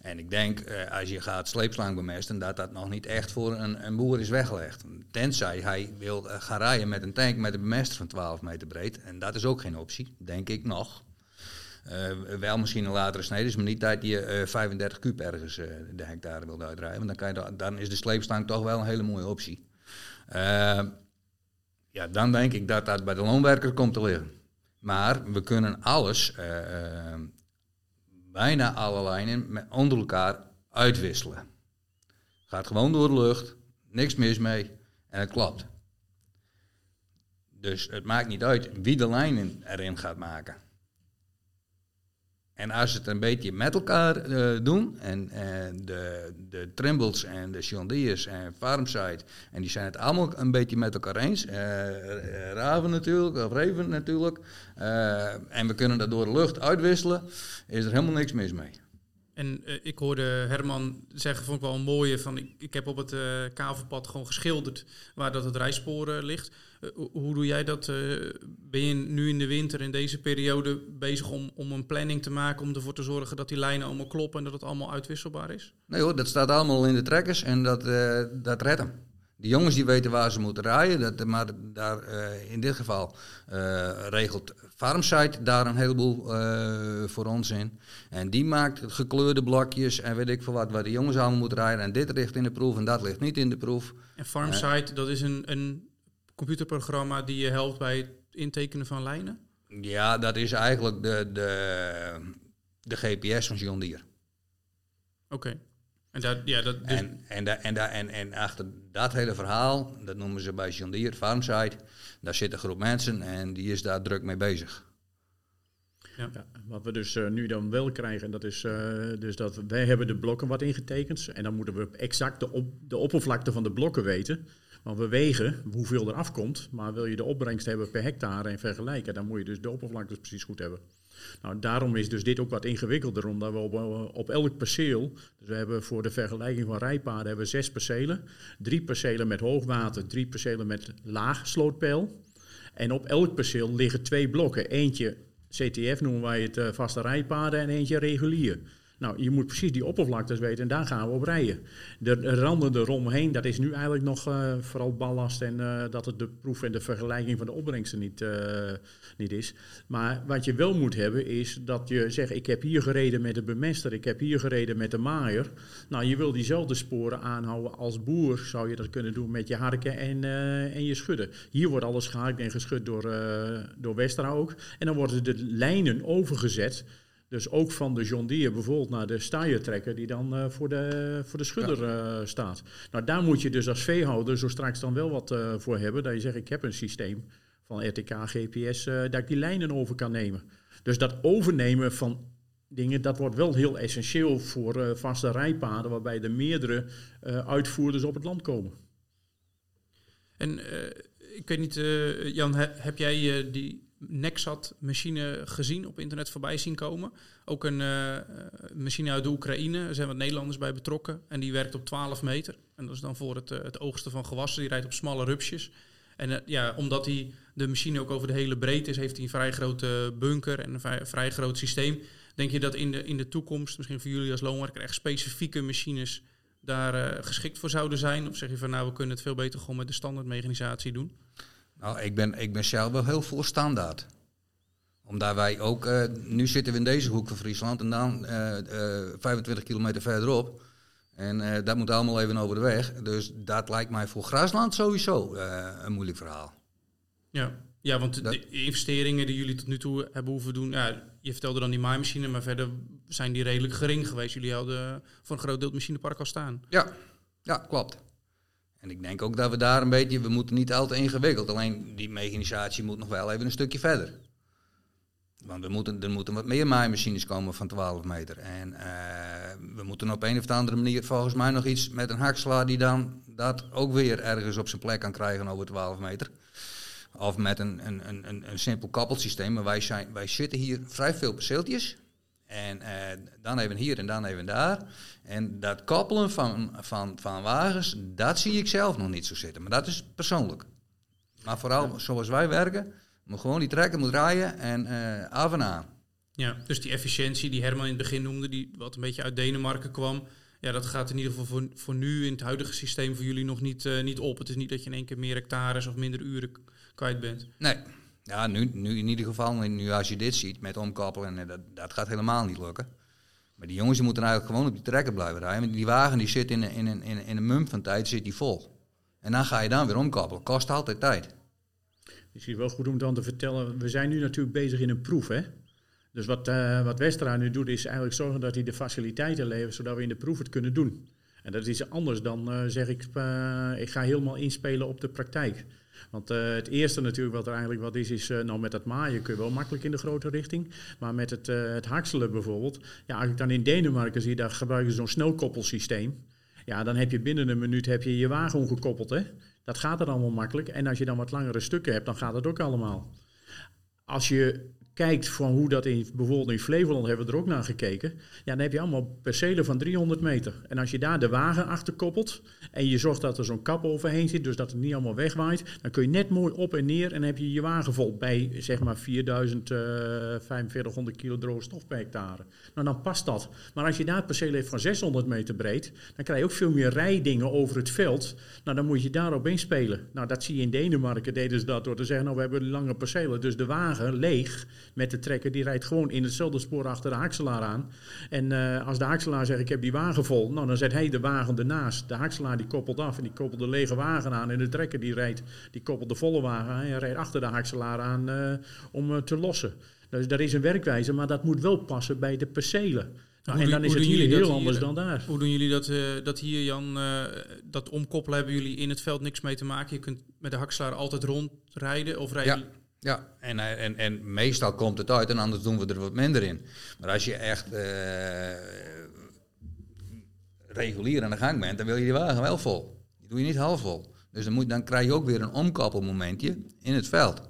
En ik denk, eh, als je gaat sleepslang bemesten, dat dat nog niet echt voor een, een boer is weggelegd. Tenzij hij wil eh, gaan rijden met een tank met een bemester van 12 meter breed. En dat is ook geen optie, denk ik nog. Wel misschien een latere snede, maar niet dat je eh, 35 kuub ergens de hectare wilt uitrijden. Want dan, kan je da- dan is de sleepstang toch wel een hele mooie optie. Ja, dan denk ik dat dat bij de loonwerker komt te liggen. Maar we kunnen alles, eh, eh, bijna alle lijnen, onder elkaar uitwisselen. Gaat gewoon door de lucht, niks mis mee en het klopt. Dus het maakt niet uit wie de lijnen erin gaat maken. En als ze het een beetje met elkaar eh, doen, en eh, de, de Trimbles en de John en Farmside, en die zijn het allemaal een beetje met elkaar eens. eh, Raven natuurlijk, of Reven natuurlijk. eh, en we kunnen dat door de lucht uitwisselen, is er helemaal niks mis mee. En eh, ik hoorde Herman zeggen, vond ik wel een mooie, van ik, ik heb op het eh kavelpad gewoon geschilderd waar dat het rijspoor eh, ligt. Hoe- doe jij dat? ben je nu in de winter, in deze periode, bezig om, om een planning te maken om ervoor te zorgen dat die lijnen allemaal kloppen en dat het allemaal uitwisselbaar is? Nee hoor, dat staat allemaal in de trekkers en dat, dat redt hem. Die jongens die weten waar ze moeten rijden, dat, maar daar, eh, in dit geval eh, regelt Farmsite daar een heleboel eh, voor ons in. En die maakt gekleurde blokjes en weet ik veel wat, waar de jongens allemaal moeten rijden. En dit ligt in de proef en dat ligt niet in de proef. En Farmsite, dat is een, een computerprogramma die je helpt bij het intekenen van lijnen? Ja, dat is eigenlijk de, de, de GPS van John Deere. Oké. En dat, ja, dat, dus, En, en, da- en, da- en, en achter dat hele verhaal, dat noemen ze bij John Deere, Farmsite, daar zit een groep mensen en die is daar druk mee bezig. Ja, wat we dus eh, nu dan wel krijgen, dat is eh, dus dat we- wij hebben de blokken wat ingetekend. En dan moeten we exact de, op, de oppervlakte van de blokken weten. Want we wegen hoeveel er afkomt. Maar wil je de opbrengst hebben per hectare en vergelijken, dan moet je dus de oppervlaktes precies goed hebben. Nou, daarom is dus dit ook wat ingewikkelder, omdat we op, eh, op elk perceel, dus we hebben voor de vergelijking van rijpaden hebben we zes percelen. Drie percelen met hoogwater, drie percelen met laag slootpeil. En op elk perceel liggen twee blokken. Eentje CTF noemen wij het eh, vaste rijpaden en eentje regulier. Nou, je moet precies die oppervlaktes weten en daar gaan we op rijden. De de randen eromheen, dat is nu eigenlijk nog eh, vooral ballast en eh, dat het de proef en de vergelijking van de opbrengsten niet, eh, niet is. Maar wat je wel moet hebben is dat je zegt, ik heb hier gereden met de bemester, ik heb hier gereden met de maaier. Nou, je wil diezelfde sporen aanhouden als boer, zou je dat kunnen doen met je harken en, en je schudden. Hier wordt alles geharkt en geschud door, door Westra ook. En dan worden de lijnen overgezet Dus ook van de John Deere bijvoorbeeld naar de staaiertrekker die dan eh, voor, de, voor de schudder eh, staat. Nou, daar moet je dus als veehouder zo straks dan wel wat eh, voor hebben. Dat je zegt, ik heb een systeem van RTK, GPS, dat ik die lijnen over kan nemen. Dus dat overnemen van dingen, dat wordt wel heel essentieel voor vaste rijpaden, waarbij er meerdere uitvoerders op het land komen. En ik weet niet, Jan, he- heb jij die Nexat-machine gezien op internet voorbij zien komen? Ook een eh, eh, machine uit de Oekraïne, er zijn wat Nederlanders bij betrokken. En die werkt op 12 meter. En dat is dan voor het, eh, het oogsten van gewassen. Die rijdt op smalle rupsjes. En ja, omdat hij de machine ook over de hele breedte is, heeft hij een vrij grote bunker en een vrij, vrij groot systeem. Denk je dat in de, in de toekomst, misschien voor jullie als loonwerker, echt specifieke machines daar geschikt voor zouden zijn? Of zeg je van nou, we kunnen het veel beter gewoon met de standaard mechanisatie doen? Nou, ik ben, ik ben zelf wel heel voor standaard. Omdat wij ook, eh, nu zitten we in deze hoek van Friesland en dan eh, eh, 25 kilometer verderop. En eh, dat moet allemaal even over de weg. Dus dat lijkt mij voor Grasland sowieso eh, een moeilijk verhaal. Ja, ja want de investeringen die jullie tot nu toe hebben hoeven doen, ja, je vertelde dan die maaimachine, maar verder zijn die redelijk gering geweest. Jullie hadden voor een groot deel het machinepark al staan. Ja, ja, klopt. En ik denk ook dat we daar een beetje, we moeten niet al te ingewikkeld. Alleen die mechanisatie moet nog wel even een stukje verder. Want we moeten, er moeten wat meer maaimachines komen van 12 meter. En eh, we moeten op een of andere manier volgens mij nog iets met een hakselaar die dan dat ook weer ergens op zijn plek kan krijgen over 12 meter. Of met een, een, een, een, een simpel kappelsysteem. Maar wij, zijn, wij zitten hier vrij veel perceeltjes. En eh, dan even hier en dan even daar. En dat koppelen van, van, van wagens, dat zie ik zelf nog niet zo zitten. Maar dat is persoonlijk. Maar vooral zoals wij werken, moet gewoon die trekker moet rijden en eh, af en aan. Ja, dus die efficiëntie die Herman in het begin noemde, die wat een beetje uit Denemarken kwam, ja, dat gaat in ieder geval voor, voor nu in het huidige systeem voor jullie nog niet, eh, niet op. Het is niet dat je in één keer meer hectares of minder uren kwijt bent. Nee, ja, nu, nu in ieder geval, nu als je dit ziet met omkoppelen, eh, dat, dat gaat helemaal niet lukken. Maar die jongens die moeten eigenlijk gewoon op die trekker blijven rijden. Want die wagen die zit in, in, in, in een mum van tijd zit die vol. En dan ga je dan weer omkoppelen. Kost altijd tijd. Misschien wel goed om dan te vertellen, we zijn nu natuurlijk bezig in een proef. Hè? Dus wat, eh wat Westra nu doet, is eigenlijk zorgen dat hij de faciliteiten levert, zodat we in de proef het kunnen doen. En dat is anders dan eh, zeg ik, ik ga helemaal inspelen op de praktijk. Want eh, het eerste natuurlijk wat er eigenlijk wat is, is eh, nou met dat maaien kun je wel makkelijk in de grote richting. Maar met het, eh, het hakselen bijvoorbeeld, ja, als ik dan in Denemarken zie, daar gebruiken ze zo'n snelkoppelsysteem. Ja, dan heb je binnen een minuut heb je je wagen omgekoppeld, hè. Dat gaat er allemaal makkelijk. En als je dan wat langere stukken hebt, dan gaat het ook allemaal. Als je kijkt van hoe dat in, bijvoorbeeld in Flevoland hebben we er ook naar gekeken. Ja, dan heb je allemaal percelen van 300 meter. En als je daar de wagen achter koppelt en je zorgt dat er zo'n kap overheen zit, dus dat het niet allemaal wegwaait, dan kun je net mooi op en neer en heb je je wagen vol bij zeg maar 4000, eh 4500 kilo droge stof per hectare. Nou, dan past dat. Maar als je daar percelen heeft van 600 meter breed, dan krijg je ook veel meer rijdingen over het veld. Nou, dan moet je daarop inspelen. Nou, dat zie je in Denemarken, deden ze dat door te zeggen, nou, we hebben lange percelen. Dus de wagen leeg met de trekker, die rijdt gewoon in hetzelfde spoor achter de hakselaar aan. En eh, als de hakselaar zegt, ik heb die wagen vol, nou, dan zet hij de wagen ernaast. De hakselaar die koppelt af en die koppelt de lege wagen aan. En de trekker die rijdt, die koppelt de volle wagen aan en rijdt achter de hakselaar aan eh, om eh, te lossen. Dus dat is een werkwijze, maar dat moet wel passen bij de percelen. Nou, en dan is het hier heel hier? anders dan daar. Hoe doen jullie dat, eh, dat hier, Jan? eh, dat omkoppelen hebben jullie in het veld niks mee te maken. Je kunt met de hakselaar altijd rondrijden of rijden Ja, ja. En, eh, en, en meestal komt het uit en anders doen we er wat minder in. Maar als je echt eh, regulier aan de gang bent, dan wil je die wagen wel vol. Die doe je niet half vol. Dus dan, moet, dan krijg je ook weer een omkoppelmomentje in het veld.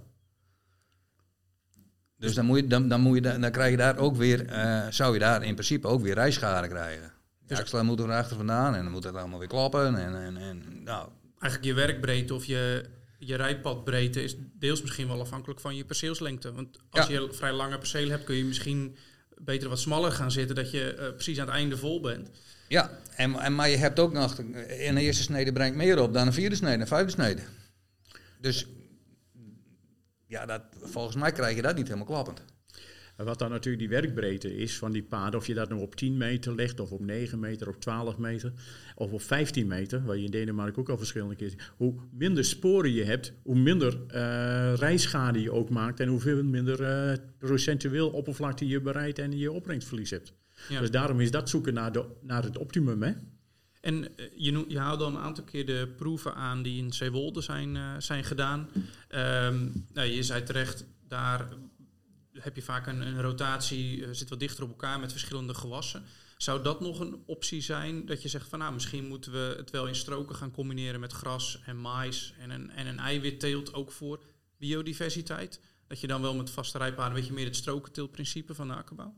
Dus dan, moet je, dan, dan, moet je, da- dan krijg je daar ook weer, eh, zou je daar in principe ook weer rijschade krijgen. Axelaar moet er achter vandaan en dan moet het allemaal weer kloppen. En, en, en, nou, Eigenlijk je werkbreedte of je, je rijpadbreedte is deels misschien wel afhankelijk van je perceelslengte. Want als Ja. je vrij lange percelen hebt, kun je misschien beter wat smaller gaan zitten, dat je eh, precies aan het einde vol bent. Ja, en, en, maar je hebt ook nog, een eerste snede brengt meer op dan een vierde snede, een vijfde snede. Dus ja, dat, volgens mij krijg je dat niet helemaal kloppend. En wat dan natuurlijk die werkbreedte is van die paden, of je dat nou op 10 meter legt, of op 9 meter, op 12 meter, of op 15 meter, waar je in Denemarken ook al verschillende keer ziet. Hoe minder sporen je hebt, hoe minder uh, rijschade je ook maakt en hoeveel minder uh, procentueel oppervlakte je bereidt en je opbrengstverlies hebt. Ja. Dus daarom is dat zoeken naar, de, naar het optimum. Hè? En je, je houdt dan een aantal keer de proeven aan die in Zeewolde zijn, uh, zijn gedaan. Um, nou, je zei terecht, daar heb je vaak een, een rotatie, uh, zit wat dichter op elkaar met verschillende gewassen. Zou dat nog een optie zijn dat je zegt van nou misschien moeten we het wel in stroken gaan combineren met gras en mais en een, en een eiwitteelt ook voor biodiversiteit? Dat je dan wel met vaste rijpaden een beetje meer het strokenteeltprincipe van de akkerbouw?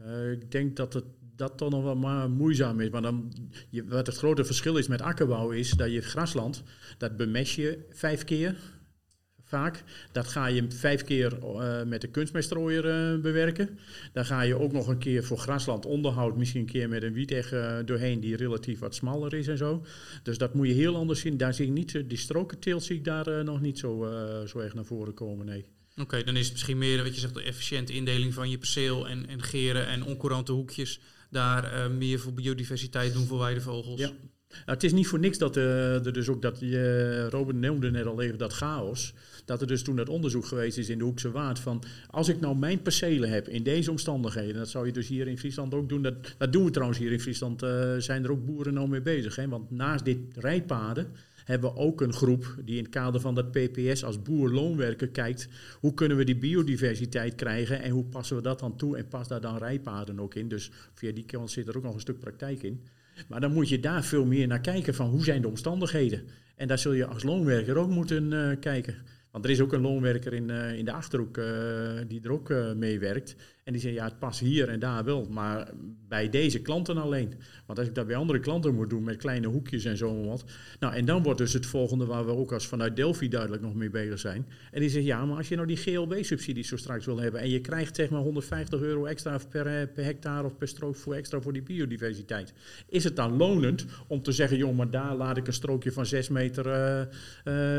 Uh, ik denk dat het dat toch nog wel maar moeizaam is. Maar dan, je, wat het grote verschil is met akkerbouw is dat je grasland, dat bemes je vijf keer vaak. Dat ga je vijf keer uh, met de kunstmeststrooier uh, bewerken. Dan ga je ook nog een keer voor grasland onderhoud, misschien een keer met een wieteg uh, doorheen die relatief wat smaller is en zo. Dus dat moet je heel anders zien. Daar zie ik niet, die strokenteelt zie ik daar nog niet zo, zo erg naar voren komen, nee. Oké, dan is het misschien meer wat je zegt, de efficiënte indeling van je perceel en, en geren en oncourante hoekjes. Daar meer voor biodiversiteit doen voor weidevogels. Ja. Nou, het is niet voor niks dat uh, er dus ook dat, uh, Robert noemde net al even dat chaos. Dat er dus toen dat onderzoek geweest is in de Hoekse Waard van als ik nou mijn percelen heb in deze omstandigheden, dat zou je dus hier in Friesland ook doen. Dat, dat doen we trouwens hier in Friesland, uh, zijn er ook boeren nou mee bezig. Hè? Want naast dit rijpaden hebben we ook een groep die in het kader van dat PPS als boer-loonwerker kijkt. Hoe kunnen we die biodiversiteit krijgen en hoe passen we dat dan toe en pas daar dan rijpaden ook in. Dus via die kant zit er ook nog een stuk praktijk in. Maar dan moet je daar veel meer naar kijken van hoe zijn de omstandigheden. En daar zul je als loonwerker ook moeten uh, kijken. Want er is ook een loonwerker in, uh, in de Achterhoek uh, die er ook uh, mee werkt. En die zegt, ja, het past hier en daar wel, maar bij deze klanten alleen. Want als ik dat bij andere klanten moet doen met kleine hoekjes en zo wat. Nou, en dan wordt dus het volgende waar we ook als vanuit Delphi duidelijk nog mee bezig zijn. En die zegt, ja, maar als je nou die GLB-subsidies zo straks wil hebben en je krijgt zeg maar 150 euro extra per, per hectare of per strook voor extra voor die biodiversiteit. Is het dan lonend om te zeggen, joh, maar daar laat ik een strookje van 6 meter uh,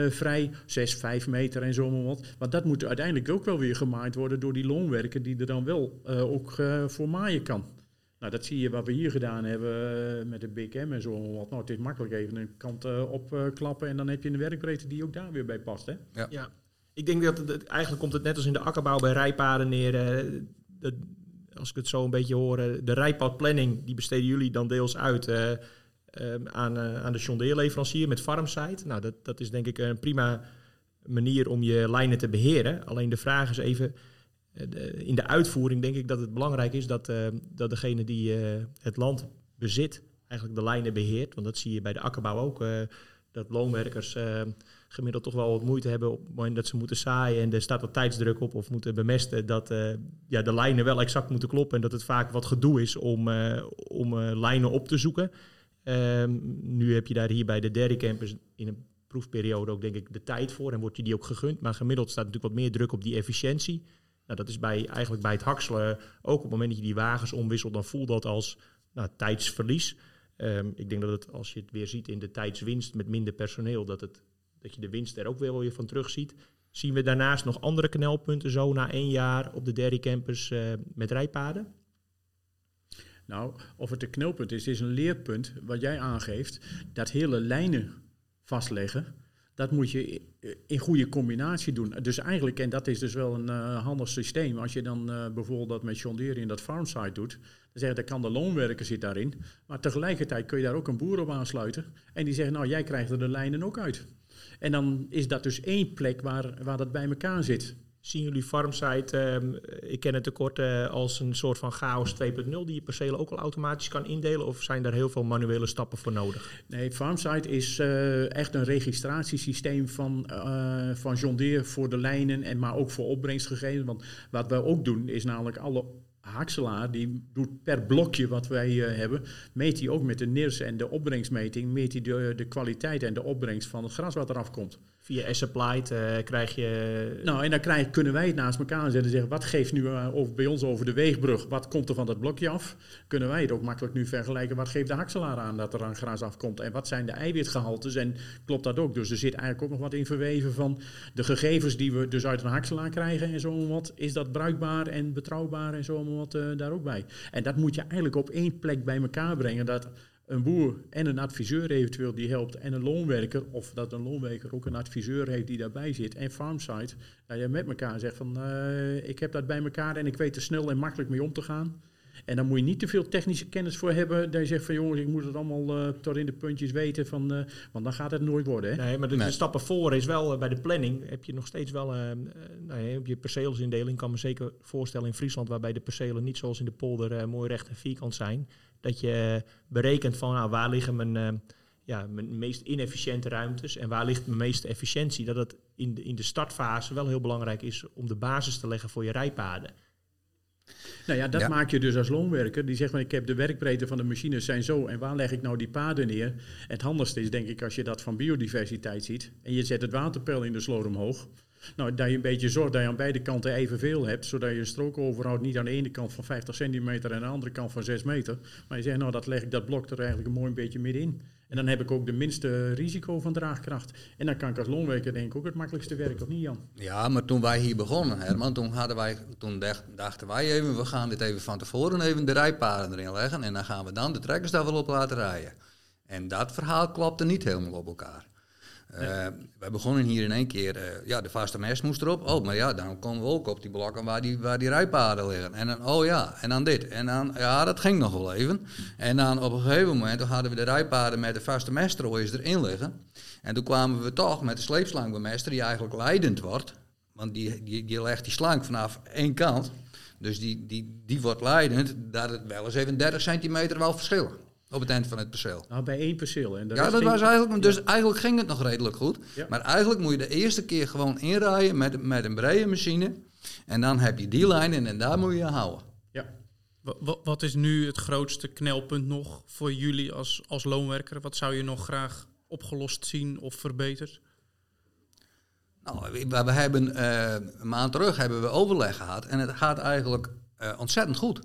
uh, vrij, 6, 5 meter en zo wat. Want dat moet uiteindelijk ook wel weer gemaaid worden door die loonwerker die er dan wel uh, ook uh, voor maaien kan. Nou, dat zie je wat we hier gedaan hebben uh, met de Big M en zo. Wat. Nou, het is makkelijk even een kant opklappen en dan heb je een werkbreedte die ook daar weer bij past. Hè? Ja. ja. Ik denk dat het, eigenlijk komt het net als in de akkerbouw bij rijpaden neer. De, als ik het zo een beetje hoor, de rijpadplanning, die besteden jullie dan deels uit aan, aan de John leverancier met Farmsite. Nou, dat, dat is denk ik een prima manier om je lijnen te beheren. Alleen de vraag is even eh, in de uitvoering denk ik dat het belangrijk is dat, uh, dat degene die het land bezit, eigenlijk de lijnen beheert. Want dat zie je bij de akkerbouw ook. Dat loonwerkers gemiddeld toch wel wat moeite hebben op dat ze moeten zaaien en er staat wat tijdsdruk op of moeten bemesten. Dat ja, de lijnen wel exact moeten kloppen en dat het vaak wat gedoe is om, om lijnen op te zoeken. Ehm, nu heb je daar hier bij de derde campus in een proefperiode ook denk ik de tijd voor en wordt je die ook gegund. Maar gemiddeld staat natuurlijk wat meer druk op die efficiëntie. Nou, dat is bij, eigenlijk bij het hakselen ook op het moment dat je die wagens omwisselt, dan voelt dat als nou, tijdsverlies. Um, ik denk dat het, als je het weer ziet in de tijdswinst met minder personeel, dat, het, dat je de winst er ook weer, weer van terug ziet. Zien we daarnaast nog andere knelpunten zo na één jaar op de derde campus uh, met rijpaden? Nou, of het een knelpunt is, is een leerpunt wat jij aangeeft. Dat hele lijnen vastleggen, dat moet je in goede combinatie doen. Dus eigenlijk, en dat is dus wel een uh, handig systeem, als je dan uh, bijvoorbeeld dat met John Deere in dat farmsite doet, dan zeg je, dat kan de loonwerker zit daarin, maar tegelijkertijd kun je daar ook een boer op aansluiten en die zeggen, nou jij krijgt er de lijnen ook uit. En dan is dat dus één plek waar, waar dat bij elkaar zit. Zien jullie Farmsite, uh, ik ken het tekort uh, als een soort van chaos 2.0 die je percelen ook al automatisch kan indelen? Of zijn er heel veel manuele stappen voor nodig? Nee, Farmsite is uh, echt een registratiesysteem van, uh, van John Deere voor de lijnen, en maar ook voor opbrengstgegevens. Want wat wij ook doen is namelijk alle Hakselaar die doet per blokje wat wij hebben, meet hij ook met de NIRS en de opbrengstmeting, meet hij de, de kwaliteit en de opbrengst van het gras wat eraf komt. Via S-Applied eh, krijg je... Nou, en dan krijg, kunnen wij het naast elkaar zetten en zeggen, wat geeft nu uh, over, bij ons over de weegbrug, wat komt er van dat blokje af? Kunnen wij het ook makkelijk nu vergelijken, wat geeft de hakselaar aan dat er aan gras afkomt? En wat zijn de eiwitgehaltes? En klopt dat ook? Dus er zit eigenlijk ook nog wat in verweven van de gegevens die we dus uit een hakselaar krijgen en zo wat. Is dat bruikbaar en betrouwbaar en zo wat uh, daar ook bij? En dat moet je eigenlijk op één plek bij elkaar brengen, dat een boer en een adviseur eventueel die helpt en een loonwerker, of dat een loonwerker ook een adviseur heeft die daarbij zit en farmsite, dat je met elkaar zegt van uh, ik heb dat bij elkaar en ik weet er snel en makkelijk mee om te gaan. En dan moet je niet te veel technische kennis voor hebben. Dat je zegt van jongens, ik moet het allemaal uh, tot in de puntjes weten. Van, uh, want dan gaat het nooit worden. Hè? Nee, maar de, nee. de stappen voor is wel uh, bij de planning. Heb je nog steeds wel. nou ja, op je perceelsindeling kan me zeker voorstellen in Friesland. Waarbij de percelen niet zoals in de polder mooi recht en vierkant zijn. Dat je berekent van nou, waar liggen mijn, ja, mijn meest inefficiënte ruimtes. En waar ligt mijn meeste efficiëntie. Dat het in de, in de startfase wel heel belangrijk is om de basis te leggen voor je rijpaden. Nou ja, dat ja. maak je dus als loonwerker. Die zegt van ik heb de werkbreedte van de machines zijn zo en waar leg ik nou die paden neer? Het handigste is denk ik als je dat van biodiversiteit ziet en je zet het waterpeil in de sloot omhoog. Nou, dat je een beetje zorgt dat je aan beide kanten evenveel hebt, zodat je een strook overhoudt niet aan de ene kant van 50 centimeter en aan de andere kant van 6 meter. Maar je zegt nou, dat leg ik dat blok er eigenlijk een mooi beetje middenin. En dan heb ik ook de minste risico van draagkracht. En dan kan ik als loonwerker denk ik ook het makkelijkste werk, of niet Jan? Ja, maar toen wij hier begonnen, Herman, toen, hadden wij, toen dachten wij even, we gaan dit even van tevoren even de rijpaden erin leggen. En dan gaan we dan de trekkers daar wel op laten rijden. En dat verhaal klopte niet helemaal op elkaar. Uh, wij begonnen hier in één keer, uh, ja, de vaste mest moest erop. Oh, maar ja, dan komen we ook op die blokken waar die, waar die rijpaden liggen. En dan, oh ja, en dan dit. En dan, ja, dat ging nog wel even. En dan op een gegeven moment hadden we de rijpaden met de vaste mestrooiers erin liggen. En toen kwamen we toch met de sleepslangbemester, die eigenlijk leidend wordt. Want die, die, die legt die slang vanaf één kant. Dus die, die, die wordt leidend, dat het wel eens even 30 centimeter wel verschillen. Op het eind van het perceel. Nou, bij één perceel. En ja, dat was eigenlijk. Dus ja. eigenlijk ging het nog redelijk goed. Ja. Maar eigenlijk moet je de eerste keer gewoon inrijden met, met een brede machine. En dan heb je die lijn en daar moet je houden. Ja. Wat, wat is nu het grootste knelpunt nog voor jullie als, als loonwerker? Wat zou je nog graag opgelost zien of verbeterd? Nou, we, we hebben uh, een maand terug hebben we overleg gehad. En het gaat eigenlijk uh, ontzettend goed.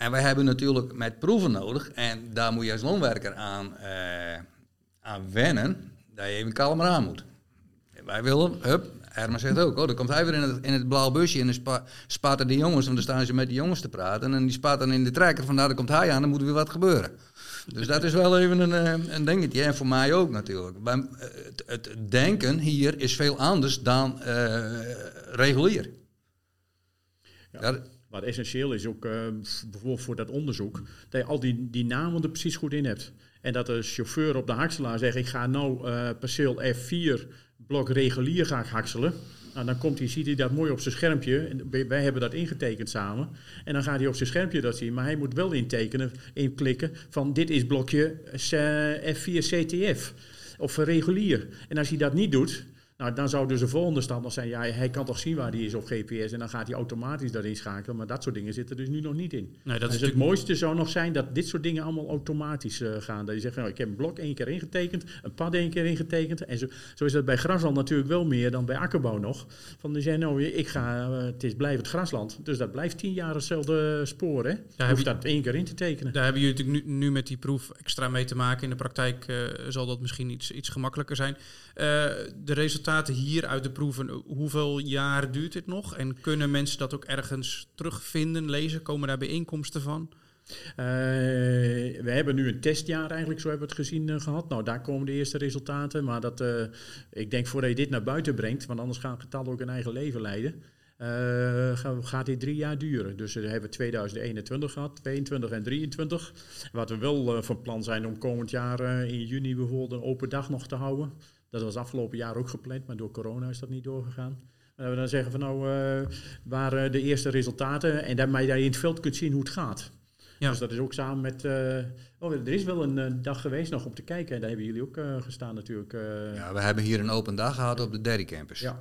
En wij hebben natuurlijk met proeven nodig. En daar moet je als loonwerker aan, uh, aan wennen. Dat je even kalmer aan moet. Wij willen, hup, Herman zegt ook, oh, dan komt hij weer in het, in het blauwe busje en dan spa, spaten die jongens, want dan staan ze met die jongens te praten. En die spaten in de trekker, vandaar dan komt hij aan, dan moet er weer wat gebeuren. Dus dat is wel even een, een dingetje. En voor mij ook natuurlijk. Maar het, het denken hier is veel anders dan uh, regulier. Ja. ja wat essentieel is ook uh, bijvoorbeeld voor dat onderzoek, dat je al die, die namen er precies goed in hebt. En dat de chauffeur op de hakselaar zegt, ik ga nou uh, perceel F4 blok regulier ga ik hakselen. Nou, dan komt hij, ziet hij dat mooi op zijn schermpje. En wij hebben dat ingetekend samen. En dan gaat hij op zijn schermpje dat zien. Maar hij moet wel intekenen, inklikken van dit is blokje F4 CTF. Of regulier. En als hij dat niet doet, nou, dan zou dus de volgende stap nog zijn, ja, hij kan toch zien waar hij is op GPS en dan gaat hij automatisch daarin schakelen, maar dat soort dingen zitten dus nu nog niet in. Nee, dat dus het mooiste zou nog zijn dat dit soort dingen allemaal automatisch uh, gaan. Dat je zegt, nou, ik heb een blok één keer ingetekend, een pad één keer ingetekend en zo, zo is dat bij grasland natuurlijk wel meer dan bij akkerbouw nog. Van die zeggen, nou, ik ga, uh, het is blijvend grasland, dus dat blijft tien jaar hetzelfde spoor, hè. Daar heb je dat één keer in te tekenen. Daar hebben jullie natuurlijk nu, nu met die proef extra mee te maken. In de praktijk uh, zal dat misschien iets, iets gemakkelijker zijn. De resultaten hier uit de proeven, hoeveel jaar duurt dit nog? En kunnen mensen dat ook ergens terugvinden, lezen? Komen daar bijeenkomsten van? Uh, we hebben nu een testjaar eigenlijk, zo hebben we het gezien uh, gehad. Nou, daar komen de eerste resultaten. Maar dat, ik denk voordat je dit naar buiten brengt, want anders gaan getallen ook een eigen leven leiden. gaat dit drie jaar duren. Dus we hebben 2021 gehad, 22 en 23. Wat we wel van plan zijn om komend jaar in juni bijvoorbeeld een open dag nog te houden. Dat was afgelopen jaar ook gepland, maar door corona is dat niet doorgegaan. En we dan zeggen van nou, uh, waar de eerste resultaten en daarmee je in het veld kunt zien hoe het gaat. Ja. Dus dat is ook samen met. Uh, oh, er is wel een uh, dag geweest nog om te kijken. En daar hebben jullie ook uh, gestaan natuurlijk. Ja, we hebben hier een open dag gehad op de Derry Campus. Ja.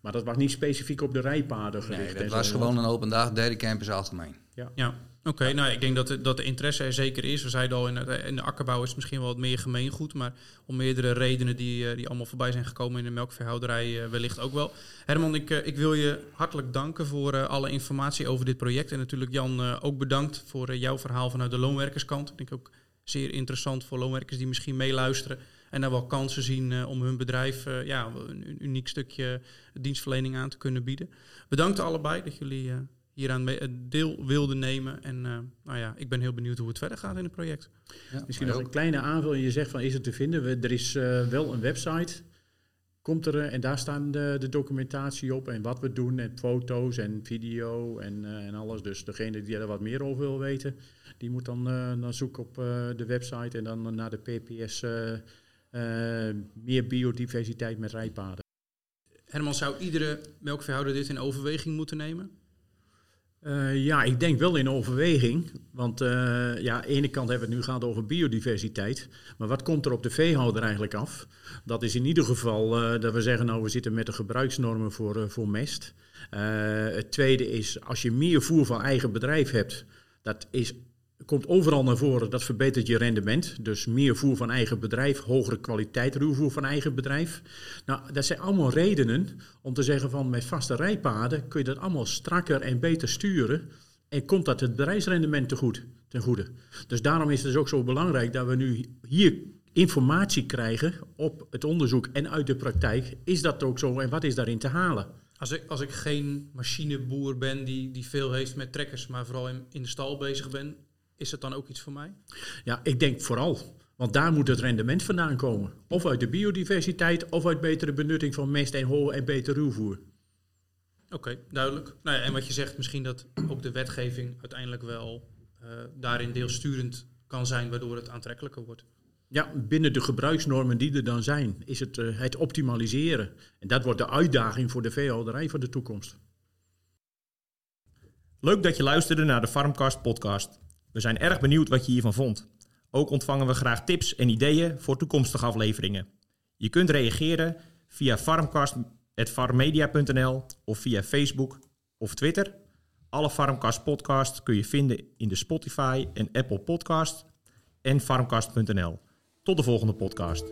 Maar dat was niet specifiek op de rijpaden gericht. Nee, dat was gewoon een open dag, Derry Campus algemeen. Ja. Ja, oké. Nou, ik denk dat de, dat de interesse er zeker is. We zeiden al, in de, in de akkerbouw is het misschien wel wat meer gemeengoed. Maar om meerdere redenen die, eh, die allemaal voorbij zijn gekomen in de melkveehouderij eh, wellicht ook wel. Herman, ik, eh, ik wil je hartelijk danken voor alle informatie over dit project. En natuurlijk Jan ook bedankt voor jouw verhaal vanuit de loonwerkerskant. Ik denk ook zeer interessant voor loonwerkers die misschien meeluisteren. En daar wel kansen zien om hun bedrijf ja, een, uniek stukje dienstverlening aan te kunnen bieden. Bedankt allebei dat jullie hieraan eh, deel wilden nemen. En eh, nou ja, ik ben heel benieuwd hoe het verder gaat in het project. Ja, Misschien nog ook- een kleine aanvulling. Je zegt van is het te vinden? We- Er is eh, wel een website. Komt er, en daar staan de, de documentatie op en wat we doen en foto's en video en, eh, en alles. Dus degene die er wat meer over wil weten, die moet dan, eh, dan zoeken op eh, de website en dan naar de PPS eh, eh, meer biodiversiteit met rijpaden. Herman, zou iedere melkveehouder dit in overweging moeten nemen? Eh, ja, ik denk wel in overweging. Want eh, ja, aan de ene kant hebben we het nu gehad over biodiversiteit. Maar wat komt er op de veehouder eigenlijk af? Dat is in ieder geval eh, dat we zeggen, nou we zitten met de gebruiksnormen voor, voor mest. Het tweede is, als je meer voer van eigen bedrijf hebt, dat is, komt overal naar voren, dat verbetert je rendement. Dus meer voer van eigen bedrijf, hogere kwaliteit ruwvoer van eigen bedrijf. Nou, dat zijn allemaal redenen om te zeggen van met vaste rijpaden kun je dat allemaal strakker en beter sturen. En komt dat het bedrijfsrendement te goed, ten goede. Dus daarom is het dus ook zo belangrijk dat we nu hier informatie krijgen op het onderzoek en uit de praktijk. Is dat ook zo en wat is daarin te halen? Als ik, als ik geen machineboer ben die, die veel heeft met trekkers, maar vooral in, in de stal bezig ben, is het dan ook iets voor mij? Ja, ik denk vooral. Want daar moet het rendement vandaan komen. Of uit de biodiversiteit of uit betere benutting van mest en hol en beter ruwvoer. Oké, duidelijk. Nou ja, en wat je zegt, misschien dat ook de wetgeving uiteindelijk wel eh, daarin deelsturend kan zijn, waardoor het aantrekkelijker wordt. Ja, binnen de gebruiksnormen die er dan zijn, is het eh, het optimaliseren. En dat wordt de uitdaging voor de veehouderij van de toekomst. Leuk dat je luisterde naar de Farmcast podcast. We zijn erg benieuwd wat je hiervan vond. Ook ontvangen we graag tips en ideeën voor toekomstige afleveringen. Je kunt reageren via farmcast.farmmedia.nl of via Facebook of Twitter. Alle Farmcast podcasts kun je vinden in de Spotify en Apple podcast en farmcast.nl. Tot de volgende podcast.